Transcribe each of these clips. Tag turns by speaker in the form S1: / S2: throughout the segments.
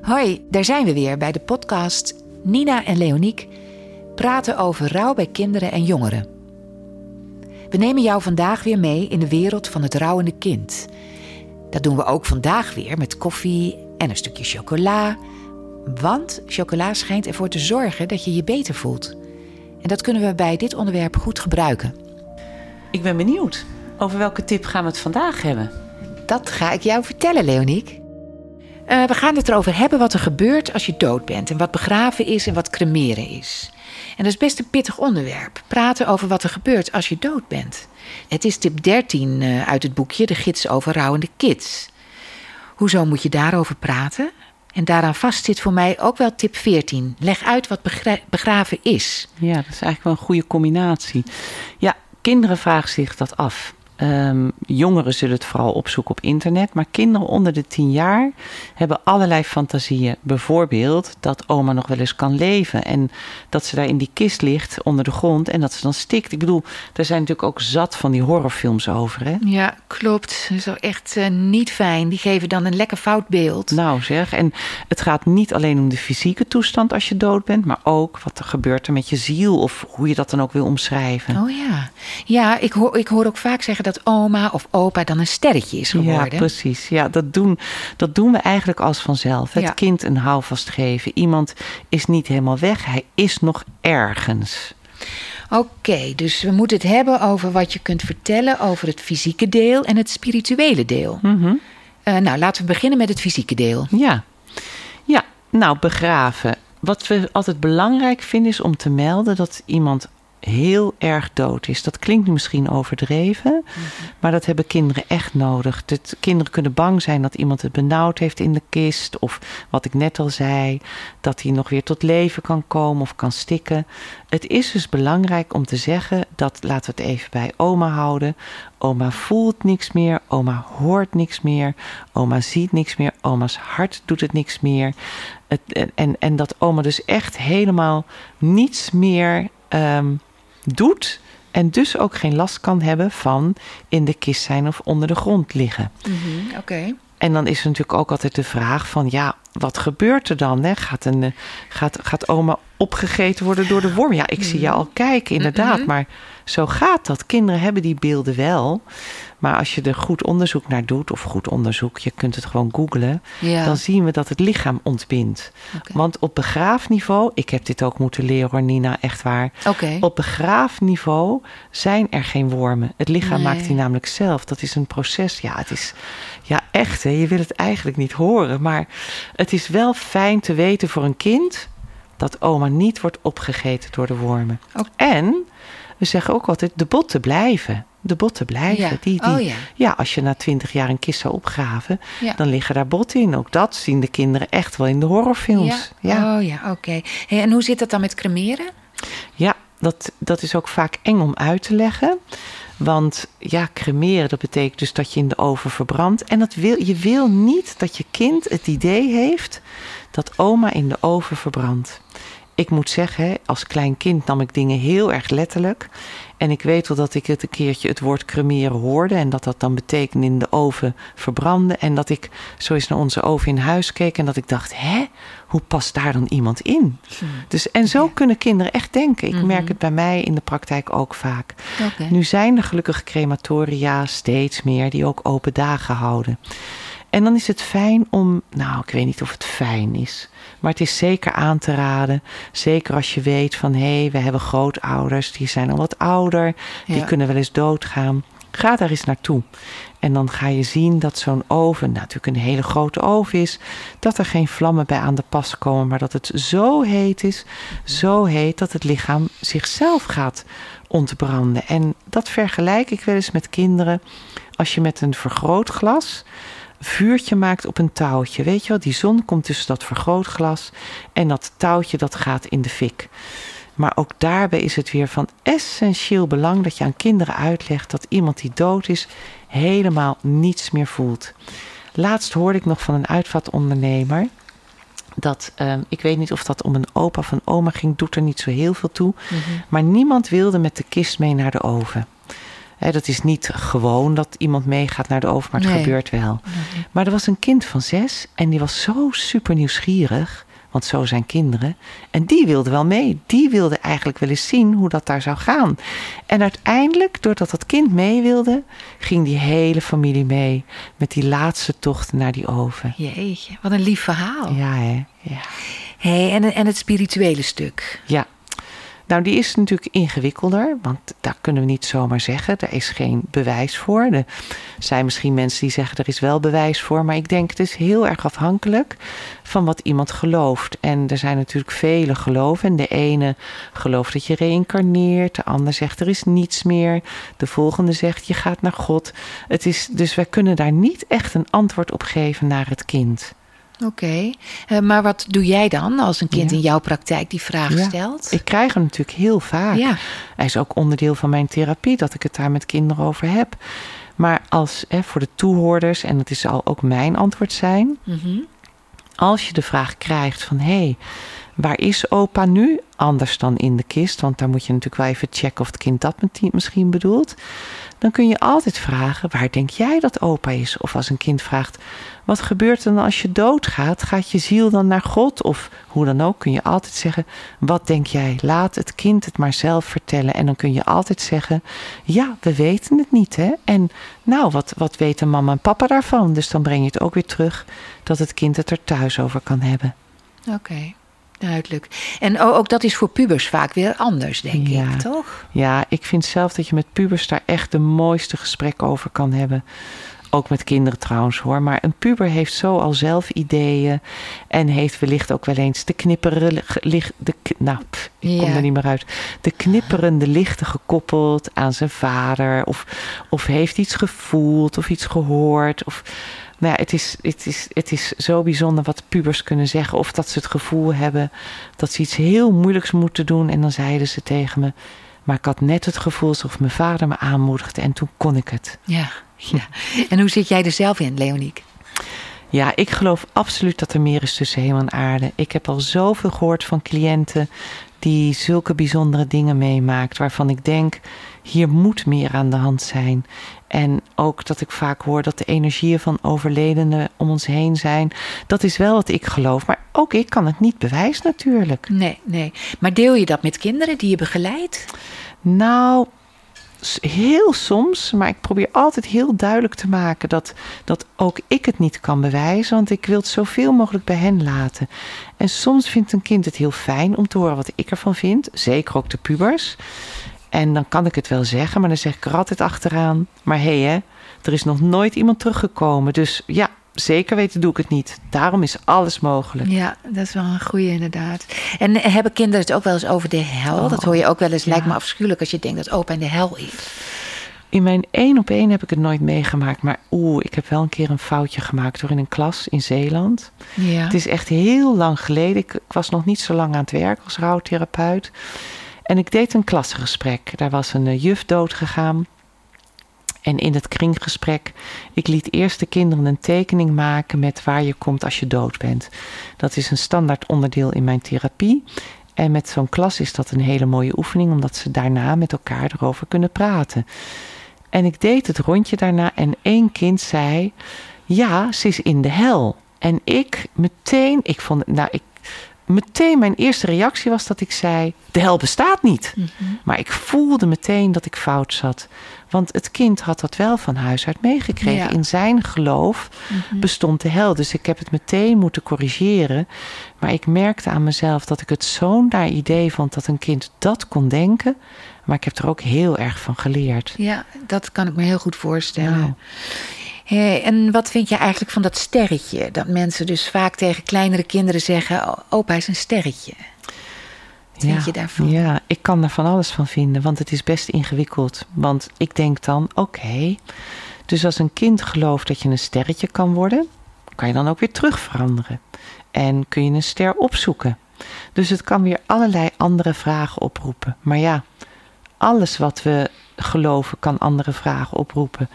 S1: Hoi, daar zijn we weer bij de podcast Nina en Leoniek praten over rouw bij kinderen en jongeren. We nemen jou vandaag weer mee in de wereld van het rouwende kind. Dat doen we ook vandaag weer met koffie en een stukje chocola. Want chocola schijnt ervoor te zorgen dat je je beter voelt. En dat kunnen we bij dit onderwerp goed gebruiken.
S2: Ik ben benieuwd. Over welke tip gaan we het vandaag hebben?
S1: Dat ga ik jou vertellen, Leoniek. Uh, we gaan het erover hebben wat er gebeurt als je dood bent. En wat begraven is en wat cremeren is. En dat is best een pittig onderwerp. Praten over wat er gebeurt als je dood bent. Het is tip 13 uh, uit het boekje De Gids over rouwende kids. Hoezo moet je daarover praten? En daaraan vast zit voor mij ook wel tip 14. Leg uit wat begra begraven is.
S2: Ja, dat is eigenlijk wel een goede combinatie. Ja, kinderen vragen zich dat af. Um, jongeren zullen het vooral opzoeken op internet. Maar kinderen onder de 10 jaar hebben allerlei fantasieën. Bijvoorbeeld dat oma nog wel eens kan leven. En dat ze daar in die kist ligt onder de grond en dat ze dan stikt. Ik bedoel, er zijn natuurlijk ook zat van die horrorfilms over. Hè?
S1: Ja, klopt. Zo echt uh, niet fijn. Die geven dan een lekker fout beeld.
S2: Nou zeg, en het gaat niet alleen om de fysieke toestand als je dood bent. Maar ook wat er gebeurt er met je ziel. Of hoe je dat dan ook wil omschrijven.
S1: Oh ja. Ja, ik hoor, ik hoor ook vaak zeggen dat dat oma of opa dan een sterretje is geworden.
S2: Ja, precies. Ja, dat doen, dat doen we eigenlijk als vanzelf. Het kind een houvast geven. Iemand is niet helemaal weg, hij is nog ergens.
S1: Oké, dus we moeten het hebben over wat je kunt vertellen over het fysieke deel en het spirituele deel.
S2: Mm -hmm.
S1: uh, nou, laten we beginnen met het fysieke deel.
S2: Ja, ja nou, begraven. Wat we altijd belangrijk vinden is om te melden dat iemand heel erg dood is. Dat klinkt misschien overdreven, maar dat hebben kinderen echt nodig. Dat kinderen kunnen bang zijn dat iemand het benauwd heeft in de kist, of wat ik net al zei, dat hij nog weer tot leven kan komen of kan stikken. Het is dus belangrijk om te zeggen dat, laten we het even bij oma houden. Oma voelt niks meer, oma hoort niks meer, oma ziet niks meer, oma's hart doet het niks meer. Het, en, en dat oma dus echt helemaal niets meer. Um, doet en dus ook geen last kan hebben van in de kist zijn of onder de grond liggen.
S1: Mm -hmm, Oké. Okay.
S2: En dan is er natuurlijk ook altijd de vraag van ja, wat gebeurt er dan? Hè? Gaat, een, gaat, gaat oma opgegeten worden door de worm? Ja, ik zie je al kijken, inderdaad.
S1: Mhm.
S2: Maar zo gaat dat. Kinderen hebben die beelden wel. Maar als je er goed onderzoek naar doet, of goed onderzoek, je kunt het gewoon googlen,
S1: ja.
S2: dan zien we dat het lichaam ontbindt.
S1: Okay.
S2: Want op begraafniveau, ik heb dit ook moeten leren hoor, Nina, echt waar.
S1: Okay.
S2: Op begraafniveau zijn er geen wormen. Het lichaam
S1: Nee.
S2: maakt die namelijk zelf. Dat is een proces. Ja, het is ja, echt. Hè? Je wil het eigenlijk niet horen. Maar het is wel fijn te weten voor een kind dat oma niet wordt opgegeten door de wormen. En we zeggen ook altijd de botten blijven. De botten blijven.
S1: Ja.
S2: Die, die,
S1: Oh ja.
S2: als je na twintig jaar een kist zou opgraven,
S1: Ja.
S2: dan liggen daar botten in. Ook dat zien de kinderen echt wel in de horrorfilms.
S1: Ja. Oh ja, oké. Hey, en hoe zit dat dan met cremeren?
S2: Ja, dat, dat is ook vaak eng om uit te leggen. Want ja, cremeren, dat betekent dus dat je in de oven verbrandt. En dat wil, je wil niet dat je kind het idee heeft dat oma in de oven verbrandt. Ik moet zeggen, als klein kind nam ik dingen heel erg letterlijk. En ik weet wel dat ik het een keertje het woord cremeren hoorde. En dat dat dan betekende in de oven verbranden. En dat ik zo eens naar onze oven in huis keek. En dat ik dacht, hè, hoe past daar dan iemand in? Dus, en zo
S1: Ja.
S2: kunnen kinderen echt denken. Ik
S1: Mhm.
S2: merk het bij mij in de praktijk ook vaak. Nu zijn er gelukkig crematoria steeds meer die ook open dagen houden. En dan is het fijn om, nou, ik weet niet of het fijn is, maar het is zeker aan te raden. Zeker als je weet van hé, hey, we hebben grootouders, die zijn al wat ouder, die kunnen wel eens doodgaan. Ga daar eens naartoe. En dan ga je zien dat zo'n oven, nou, natuurlijk een hele grote oven is, dat er geen vlammen bij aan de pas komen, maar dat het zo heet is, zo heet dat het lichaam zichzelf gaat ontbranden. En dat vergelijk ik wel eens met kinderen. Als je met een vergrootglas vuurtje maakt op een touwtje. Weet je wel, die zon komt tussen dat vergrootglas en dat touwtje dat gaat in de fik. Maar ook daarbij is het weer van essentieel belang dat je aan kinderen uitlegt dat iemand die dood is helemaal niets meer voelt. Laatst hoorde ik nog van een uitvaartondernemer dat, eh, ik weet niet of dat om een opa of een oma ging, doet er niet zo heel veel toe.
S1: Mhm.
S2: Maar niemand wilde met de kist mee naar de oven. Dat is niet gewoon dat iemand meegaat naar de oven, maar het
S1: Nee.
S2: gebeurt wel. Maar er was een kind van zes en die was zo super nieuwsgierig. Want zo zijn kinderen. En die wilde wel mee. Die wilde eigenlijk wel eens zien hoe dat daar zou gaan. En uiteindelijk, doordat dat kind mee wilde, ging die hele familie mee. Met die laatste tocht naar die oven.
S1: Jeetje, wat een lief verhaal.
S2: Ja, hè? Ja.
S1: Hey, en, en het spirituele stuk.
S2: Ja. Nou, die is natuurlijk ingewikkelder, want daar kunnen we niet zomaar zeggen. Daar is geen bewijs voor. Er zijn misschien mensen die zeggen er is wel bewijs voor, maar ik denk het is heel erg afhankelijk van wat iemand gelooft. En er zijn natuurlijk vele geloven. En de ene gelooft dat je reïncarneert, de ander zegt er is niets meer, de volgende zegt je gaat naar God. Het is, dus wij kunnen daar niet echt een antwoord op geven naar het kind.
S1: Oké, Eh, maar wat doe jij dan als een kind
S2: Ja.
S1: in jouw praktijk die vraag
S2: Ja.
S1: stelt?
S2: Ik krijg hem natuurlijk heel vaak.
S1: Ja,
S2: Hij is ook onderdeel van mijn therapie, dat ik het daar met kinderen over heb. Maar als hè, voor de toehoorders, en dat is al ook mijn antwoord zijn,
S1: Mhm.
S2: als je de vraag krijgt van hé, hey, waar is opa nu? Anders dan in de kist, want daar moet je natuurlijk wel even checken of het kind dat misschien bedoelt. Dan kun je altijd vragen, waar denk jij dat opa is? Of als een kind vraagt, wat gebeurt er dan als je doodgaat? Gaat je ziel dan naar God? Of hoe dan ook, kun je altijd zeggen, wat denk jij? Laat het kind het maar zelf vertellen. En dan kun je altijd zeggen, ja, we weten het niet hè. En nou, wat, wat weten mama en papa daarvan? Dus dan breng je het ook weer terug dat het kind het er thuis over kan hebben.
S1: oké, duidelijk. En ook dat is voor pubers vaak weer anders, denk
S2: Ja.
S1: ik, toch?
S2: Ja, ik vind zelf dat je met pubers daar echt de mooiste gesprekken over kan hebben. Ook met kinderen trouwens hoor. Maar een puber heeft zo al zelf ideeën. En heeft wellicht ook wel eens de knipperende licht. De, nou, pff, ik kom er niet meer uit. De knipperende lichten gekoppeld aan zijn vader. Of, of heeft iets gevoeld of iets gehoord. Of, nou ja, het is, het, is, het is zo bijzonder wat pubers kunnen zeggen. Of dat ze het gevoel hebben dat ze iets heel moeilijks moeten doen. En dan zeiden ze tegen me. Maar ik had net het gevoel alsof mijn vader me aanmoedigde. En toen kon ik het.
S1: Ja. ja. En hoe zit jij er zelf in, Leoniek?
S2: Ja, ik geloof absoluut dat er meer is tussen hemel en aarde. Ik heb al zoveel gehoord van cliënten die zulke bijzondere dingen meemaakt, waarvan ik denk, hier moet meer aan de hand zijn. En ook dat ik vaak hoor dat de energieën van overledenen om ons heen zijn. Dat is wel wat ik geloof, maar ook ik kan het niet bewijzen natuurlijk.
S1: Nee, nee. Maar deel je dat met kinderen die je begeleidt?
S2: Nou, heel soms, maar ik probeer altijd heel duidelijk te maken dat, dat ook ik het niet kan bewijzen, want ik wil het zoveel mogelijk bij hen laten. En soms vindt een kind het heel fijn om te horen wat ik ervan vind, zeker ook de pubers. En dan kan ik het wel zeggen, maar dan zeg ik er altijd achteraan. Maar hé, hey, hè, er is nog nooit iemand teruggekomen. Dus ja, zeker weten doe ik het niet. Daarom is alles mogelijk.
S1: Ja, dat is wel een goede inderdaad. En hebben kinderen het ook wel eens over de hel?
S2: Oh,
S1: dat hoor je ook wel eens.
S2: ja.
S1: Lijkt me afschuwelijk als je denkt dat opa in de hel is.
S2: In mijn één op één heb ik het nooit meegemaakt. Maar oeh, ik heb wel een keer een foutje gemaakt door in een klas in Zeeland.
S1: Ja.
S2: Het is echt heel lang geleden. Ik, ik was nog niet zo lang aan het werk als rouwtherapeut. En ik deed een klassengesprek. Daar was een eh, juf dood gegaan. En in het kringgesprek, ik liet eerst de kinderen een tekening maken met waar je komt als je dood bent. Dat is een standaard onderdeel in mijn therapie. En met zo'n klas is dat een hele mooie oefening, omdat ze daarna met elkaar erover kunnen praten. En ik deed het rondje daarna en één kind zei: Ja, ze is in de hel. En ik meteen, ik vond, nou, ik, meteen mijn eerste reactie was dat ik zei: De hel bestaat niet.
S1: Mhm.
S2: Maar ik voelde meteen dat ik fout zat. Want het kind had dat wel van huis uit meegekregen.
S1: Ja.
S2: In zijn geloof
S1: Mhm.
S2: bestond de hel. Dus ik heb het meteen moeten corrigeren. Maar ik merkte aan mezelf dat ik het zo'n naar idee vond dat een kind dat kon denken. Maar ik heb er ook heel erg van geleerd.
S1: Ja, dat kan ik me heel goed voorstellen.
S2: Nou.
S1: Hey, en wat vind je eigenlijk van dat sterretje? Dat mensen dus vaak tegen kleinere kinderen zeggen: "Oh, opa is een sterretje. Wat vind je daarvan?
S2: Ja, ik kan daar van alles van vinden, want het is best ingewikkeld. Want ik denk dan, oké, dus als een kind gelooft dat je een sterretje kan worden, kan je dan ook weer terug veranderen. En kun je een ster opzoeken. Dus het kan weer allerlei andere vragen oproepen. Maar ja, alles wat we geloven kan andere vragen oproepen.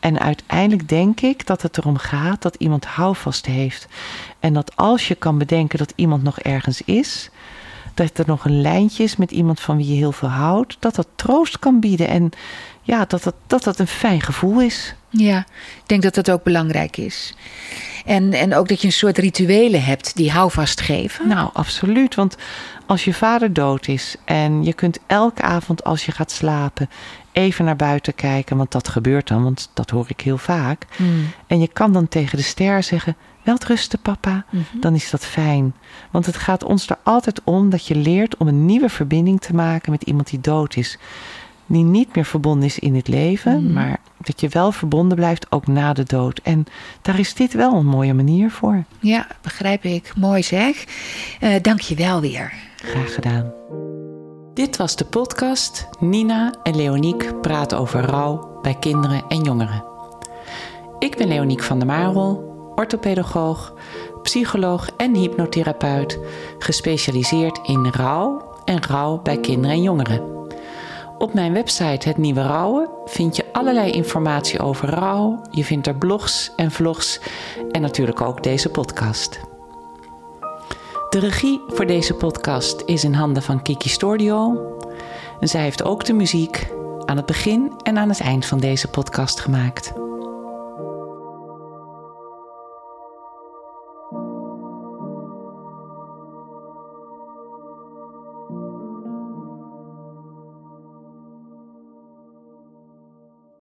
S2: En uiteindelijk denk ik dat het erom gaat dat iemand houvast heeft. En dat als je kan bedenken dat iemand nog ergens is, dat er nog een lijntje is met iemand van wie je heel veel houdt, dat dat troost kan bieden. En ja, dat dat, dat, dat een fijn gevoel is.
S1: Ja, ik denk dat dat ook belangrijk is. En, en ook dat je een soort rituelen hebt die houvast geven.
S2: Nou, absoluut. Want als je vader dood is en je kunt elke avond als je gaat slapen even naar buiten kijken, want dat gebeurt dan, want dat hoor ik heel vaak.
S1: Mm.
S2: En je kan dan tegen de ster zeggen: Welterusten, papa.
S1: Mhm.
S2: Dan is dat fijn. Want het gaat ons er altijd om dat je leert om een nieuwe verbinding te maken met iemand die dood is. Die niet meer verbonden is in het leven,
S1: Mhm.
S2: maar dat je wel verbonden blijft ook na de dood. En daar is dit wel een mooie manier voor.
S1: Ja, begrijp ik. Mooi zeg. Eh Dank je wel weer.
S2: Graag gedaan.
S3: Dit was de podcast Nina en Leoniek praten over rouw bij kinderen en jongeren. Ik ben Leoniek van der Marel, orthopedagoog, psycholoog en hypnotherapeut, gespecialiseerd in rouw en rouw bij kinderen en jongeren. Op mijn website Het Nieuwe Rouwen vind je allerlei informatie over rouw. Je vindt er blogs en vlogs en natuurlijk ook deze podcast. De regie voor deze podcast is in handen van Kiki Stordio. En zij heeft ook de muziek aan het begin en aan het eind van deze podcast gemaakt.